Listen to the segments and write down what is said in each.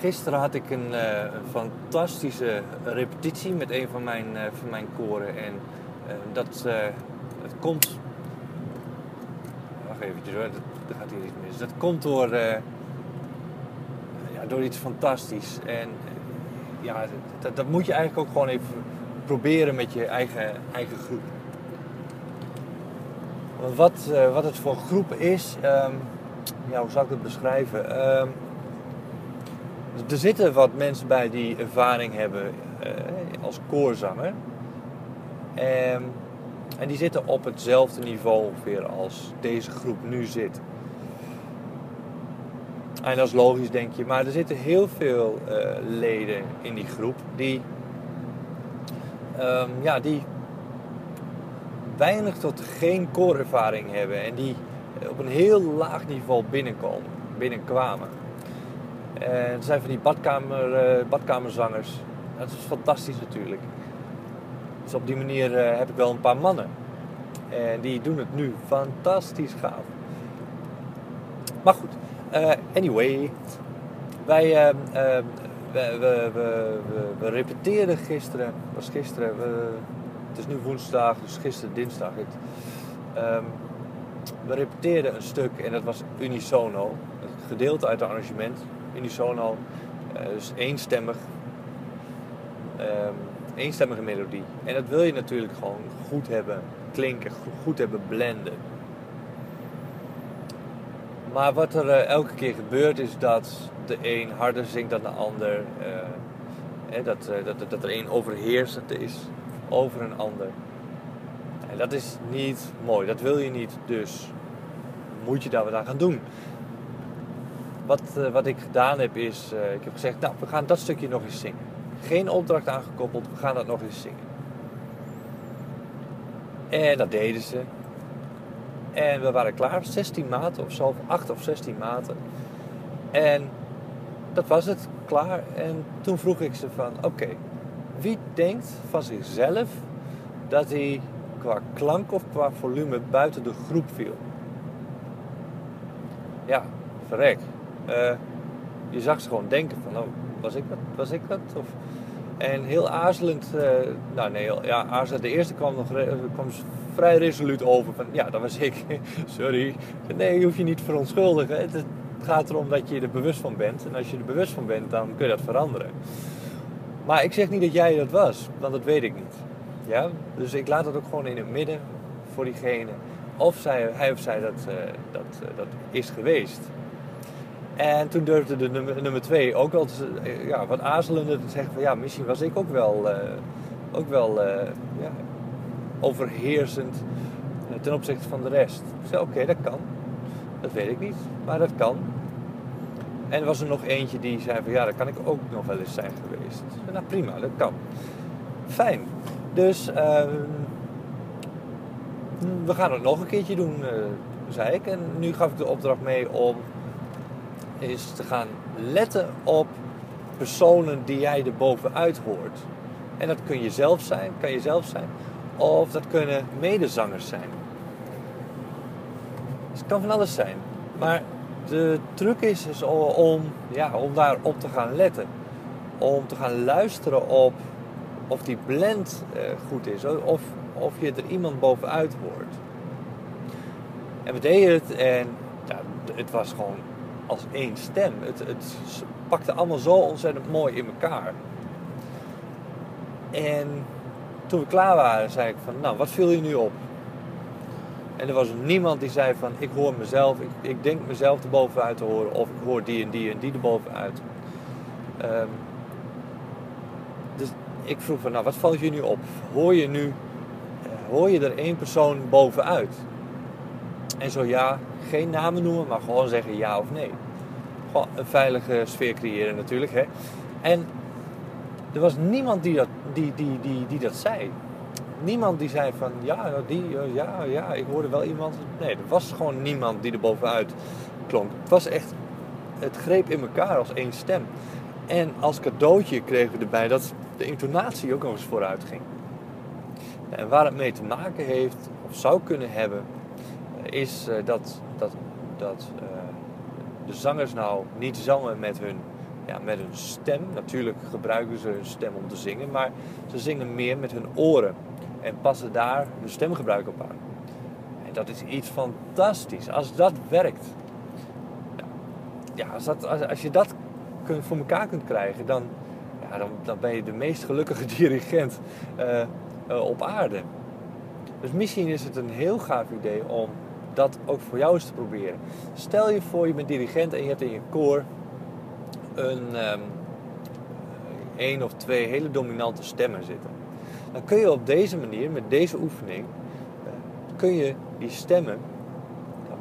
gisteren had ik een, uh, een, fantastische repetitie met een van mijn, uh, van mijn koren. En uh, dat, dat komt. Wacht even, hoor, dat, gaat hier iets mis. Dat komt door, ja, door iets fantastisch. En ja, dat, dat, moet je eigenlijk ook gewoon even proberen met je eigen, eigen groep. Wat, wat het voor groep is, um, ja, hoe zou ik het beschrijven? Um, er zitten wat mensen bij die ervaring hebben uh, als koorzanger. En, en die zitten op hetzelfde niveau ongeveer als deze groep nu zit. En dat is logisch, denk je. Maar er zitten heel veel uh, leden in die groep die, um, ja, die weinig tot geen koorervaring hebben. En die op een heel laag niveau binnenkomen, binnenkwamen. En er zijn van die badkamer, uh, badkamerzangers. Dat is fantastisch natuurlijk. Dus op die manier uh, heb ik wel een paar mannen. En die doen het nu fantastisch gaaf. Maar goed, anyway. Wij, we, we, we, we, repeteerden gisteren. was gisteren. het is nu woensdag, dus gisteren dinsdag. Het, um, we repeteerden een stuk en dat was unisono. Het gedeelte uit het arrangement unisono. Uh, dus eenstemmig. Um, eenstemmige melodie. En dat wil je natuurlijk gewoon goed hebben klinken, goed hebben blenden. Maar wat er uh, elke keer gebeurt is dat de een harder zingt dan de ander. Uh, dat, dat, dat er een overheersend is over een ander. En dat is niet mooi, dat wil je niet. Dus moet je daar wat aan gaan doen wat, uh, wat ik gedaan heb is, uh, ik heb gezegd, nou, we gaan dat stukje nog eens zingen. Geen opdracht aangekoppeld, we gaan dat nog eens zingen. En dat deden ze. En we waren klaar, 16 maten of zo, 8 of 16 maten. En dat was het, klaar. En toen vroeg ik ze van, oké, wie denkt van zichzelf dat hij qua klank of qua volume buiten de groep viel? Ja, verrek. Uh, je zag ze gewoon denken van, oh, was ik dat? Was ik dat? Of, en heel aarzelend, uh, nou nee, ja, aarzelend. De eerste kwam nog kwam vrij resoluut over van, ja, dat was ik. Sorry. Nee, je hoeft je niet te verontschuldigen. Het, gaat erom dat je er bewust van bent. En als je er bewust van bent, dan kun je dat veranderen. Maar ik zeg niet dat jij dat was, want dat weet ik niet. Ja? Dus ik laat het ook gewoon in het midden voor diegene. Of zij, hij of zij dat, dat, dat is geweest. En toen durfde de nummer, twee ook wel eh, ja, wat aarzelender te zeggen van ja, misschien was ik ook wel, uh, ook wel uh, ja, overheersend ten opzichte van de rest. Ik zei oké, dat kan. Dat weet ik niet, maar dat kan. En er was er nog eentje die zei van ja, dat kan ik ook nog wel eens zijn geweest. Nou prima, dat kan. Fijn. Dus ehm, we gaan het nog een keertje doen, zei ik. En nu gaf ik de opdracht mee om is te gaan letten op personen die jij er bovenuit hoort. En dat kun je zelf zijn, kan je zelf zijn, of dat kunnen medezangers zijn. Dus het kan van alles zijn. Maar de truc is, is om, ja, om daarop te gaan letten. Om te gaan luisteren op of die blend eh, goed is. Of, of je er iemand bovenuit hoort. En we deden het en ja, het was gewoon als één stem. Het, het pakte allemaal zo ontzettend mooi in elkaar. En toen we klaar waren, zei ik van, nou, wat viel je nu op? En er was niemand die zei van, ik hoor mezelf, ik, ik denk mezelf erbovenuit te horen, of ik hoor die en die en die erbovenuit. Um, dus ik vroeg van, nou, wat valt je nu op? Hoor je nu, uh, hoor je er één persoon bovenuit? En zo ja, geen namen noemen, maar gewoon zeggen ja of nee. Een veilige sfeer creëren natuurlijk. Hè? En er was niemand die dat, die, die, die, die dat zei. Niemand die zei van ja, nou, die, ja, ja, ik hoorde wel iemand. Nee, er was gewoon niemand die er bovenuit klonk. Het was echt, het greep in elkaar als één stem. En als cadeautje kregen we erbij dat de intonatie ook nog eens vooruit ging. En waar het mee te maken heeft, of zou kunnen hebben, is eh, dat, dat, dat eh, de zangers nou niet zangen met hun ja, met hun stem. Natuurlijk gebruiken ze hun stem om te zingen, maar ze zingen meer met hun oren en passen daar hun stemgebruik op aan. En dat is iets fantastisch. Als dat werkt, ja, als, dat, als, als je dat kunt, voor elkaar kunt krijgen, dan, ja, dan, dan ben je de meest gelukkige dirigent uh, uh, op aarde. Dus misschien is het een heel gaaf idee om dat ook voor jou eens te proberen. Stel je voor, je bent dirigent en je hebt in je koor een um, één of twee hele dominante stemmen zitten. Dan kun je op deze manier, met deze oefening, uh, kun je die stemmen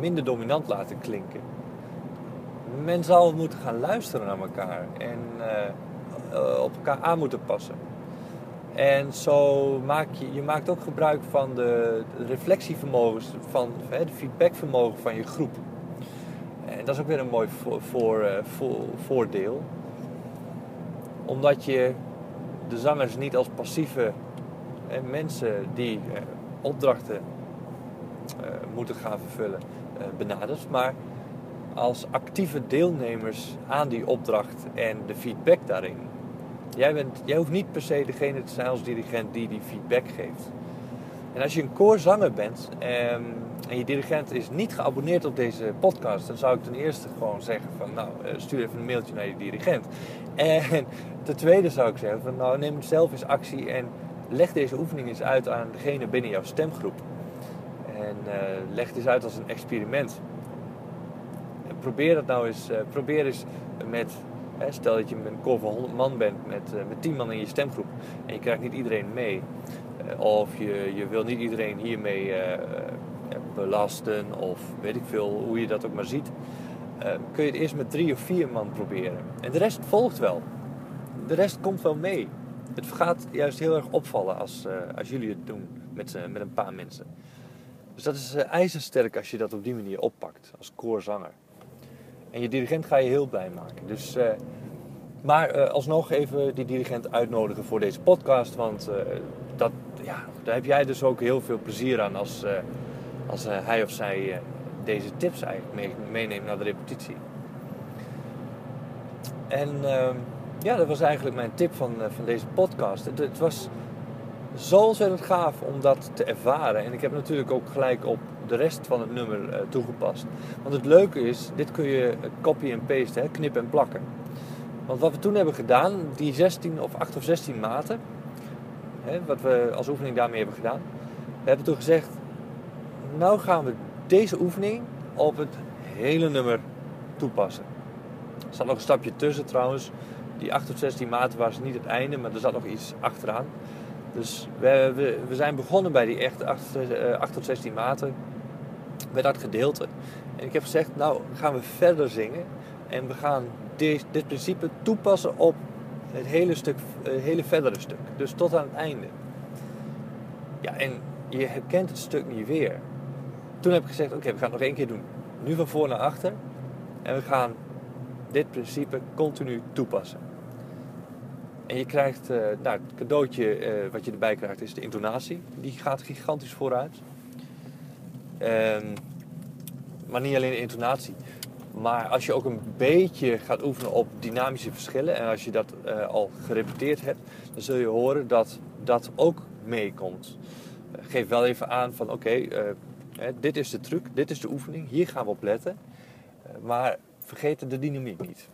minder dominant laten klinken. Men zal moeten gaan luisteren naar elkaar en uh, op elkaar aan moeten passen. En zo maak je, je maakt ook gebruik van de, reflectievermogens, van de feedbackvermogen van je groep. En dat is ook weer een mooi voor, voor, eh, voor, voordeel. Omdat je de zangers niet als passieve mensen die eh, opdrachten eh, moeten gaan vervullen eh, benadert, maar als actieve deelnemers aan die opdracht en de feedback daarin. Jij, bent, hoeft niet per se degene te zijn als dirigent die die feedback geeft. En als je een koorzanger bent en, en je dirigent is niet geabonneerd op deze podcast, dan zou ik ten eerste gewoon zeggen van nou eh, stuur even een mailtje naar je dirigent. En ten tweede zou ik zeggen van nou neem zelf eens actie en leg deze oefening eens uit aan degene binnen jouw stemgroep. En uh, leg eens uit als een experiment. En probeer dat nou eens, uh, probeer eens met Stel dat je met een koor van 100 man bent met, uh, met 10 man in je stemgroep en je krijgt niet iedereen mee. Uh, of je, je wil niet iedereen hiermee uh, belasten of weet ik veel hoe je dat ook maar ziet. kun je het eerst met drie of vier man proberen. En de rest volgt wel. De rest komt wel mee. Het gaat juist heel erg opvallen als, als jullie het doen met, met een paar mensen. Dus dat is ijzersterk als je dat op die manier oppakt als koorzanger. En je dirigent ga je heel blij maken. Dus, uh, maar uh, alsnog even die dirigent uitnodigen voor deze podcast. Want uh, dat, ja, daar heb jij dus ook heel veel plezier aan als, als hij of zij deze tips eigenlijk mee, meeneemt naar de repetitie. En ehm, ja, dat was eigenlijk mijn tip van, van deze podcast. Het, het was zo ontzettend gaaf om dat te ervaren. En ik heb natuurlijk ook gelijk op de rest van het nummer uh, toegepast. Want het leuke is, dit kun je copy en paste, hè, knippen en plakken. Want wat we toen hebben gedaan, die 16 of 8 of 16 maten, hè, wat we als oefening daarmee hebben gedaan, we hebben toen gezegd, nou gaan we deze oefening op het hele nummer toepassen. Er zat nog een stapje tussen trouwens. Die 8 of 16 maten was niet het einde, maar er zat nog iets achteraan. Dus we, we, zijn begonnen bij die echt 8, 8 tot 16 maten bij dat gedeelte. En ik heb gezegd, nou gaan we verder zingen. En we gaan dit, dit principe toepassen op het hele, stuk, hele verdere stuk. Dus tot aan het einde. Ja, en je herkent het stuk niet weer. Toen heb ik gezegd, oké, we gaan het nog één keer doen. Nu van voor naar achter. En we gaan dit principe continu toepassen. En je krijgt, uh, nou, het cadeautje uh, wat je erbij krijgt is de intonatie. Die gaat gigantisch vooruit. Um, maar niet alleen de intonatie. Maar als je ook een beetje gaat oefenen op dynamische verschillen en als je dat uh, al gerepeteerd hebt, dan zul je horen dat dat ook meekomt. Geef wel even aan van oké, dit is de truc, dit is de oefening, hier gaan we op letten. maar vergeet de dynamiek niet.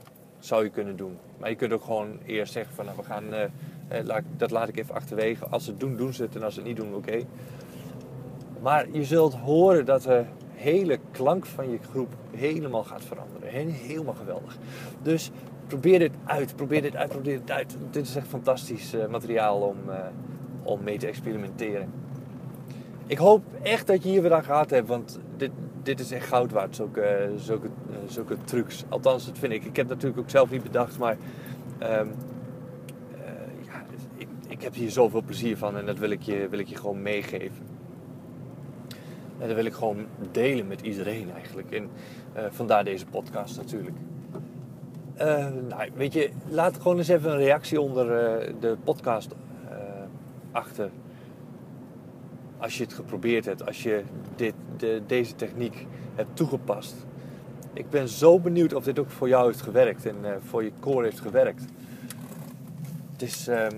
Zou je kunnen doen. Maar je kunt ook gewoon eerst zeggen van nou, we gaan, laat, dat laat ik even achterwege. Als ze het doen, doen ze het en als ze het niet doen, oké. Maar je zult horen dat de hele klank van je groep helemaal gaat veranderen. Helemaal geweldig. Dus probeer dit uit, probeer dit uit, probeer dit uit. Dit is echt fantastisch uh, materiaal om, om mee te experimenteren. Ik hoop echt dat je hier weer aan gehad hebt, want dit, dit is echt goud waard, zulke, zulke trucs. Althans, dat vind ik. Ik heb natuurlijk ook zelf niet bedacht, maar um, ja, ik, ik heb hier zoveel plezier van en dat wil ik je, wil ik je gewoon meegeven. En dat wil ik gewoon delen met iedereen eigenlijk. En uh, vandaar deze podcast natuurlijk. Nou, weet je, laat gewoon eens even een reactie onder de podcast achter. Als je het geprobeerd hebt, als je dit, de, deze techniek hebt toegepast. ik ben zo benieuwd of dit ook voor jou heeft gewerkt en voor je core heeft gewerkt. Het is, ehm,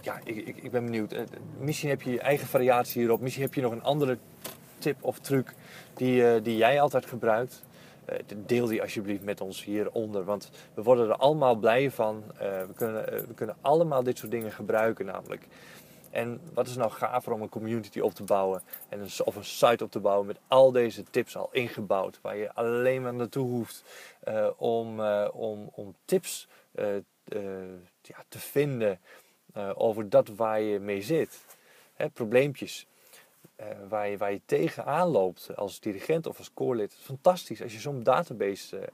ja, ik, ik, ik ben benieuwd. misschien heb je je eigen variatie hierop. Misschien heb je nog een andere tip of truc die, die jij altijd gebruikt. Eh, deel die alsjeblieft met ons hieronder. Want we worden er allemaal blij van. Eh, we, kunnen, eh, we kunnen allemaal dit soort dingen gebruiken namelijk. En wat is nou gaver om een community op te bouwen en een, of een site op te bouwen met al deze tips al ingebouwd. Waar je alleen maar naartoe hoeft om, om, om tips ja, te vinden over dat waar je mee zit. Hè, probleempjes. Waar, je, waar je tegenaan loopt als dirigent of als koorlid. Fantastisch als je zo'n database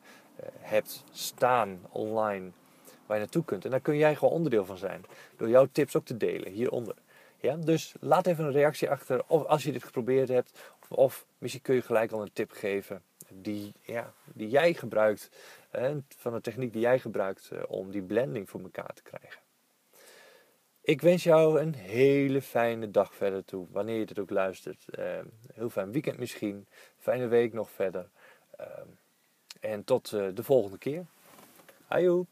hebt staan online waar je naartoe kunt. En daar kun jij gewoon onderdeel van zijn. Door jouw tips ook te delen hieronder. Ja? Dus laat even een reactie achter of als je dit geprobeerd hebt. Of, of misschien kun je gelijk al een tip geven die, ja, die jij gebruikt. van de techniek die jij gebruikt om die blending voor elkaar te krijgen. Ik wens jou een hele fijne dag verder toe, wanneer je dit ook luistert. Uh, heel fijn weekend misschien, fijne week nog verder. Uh, en tot uh, de volgende keer. Ajoe!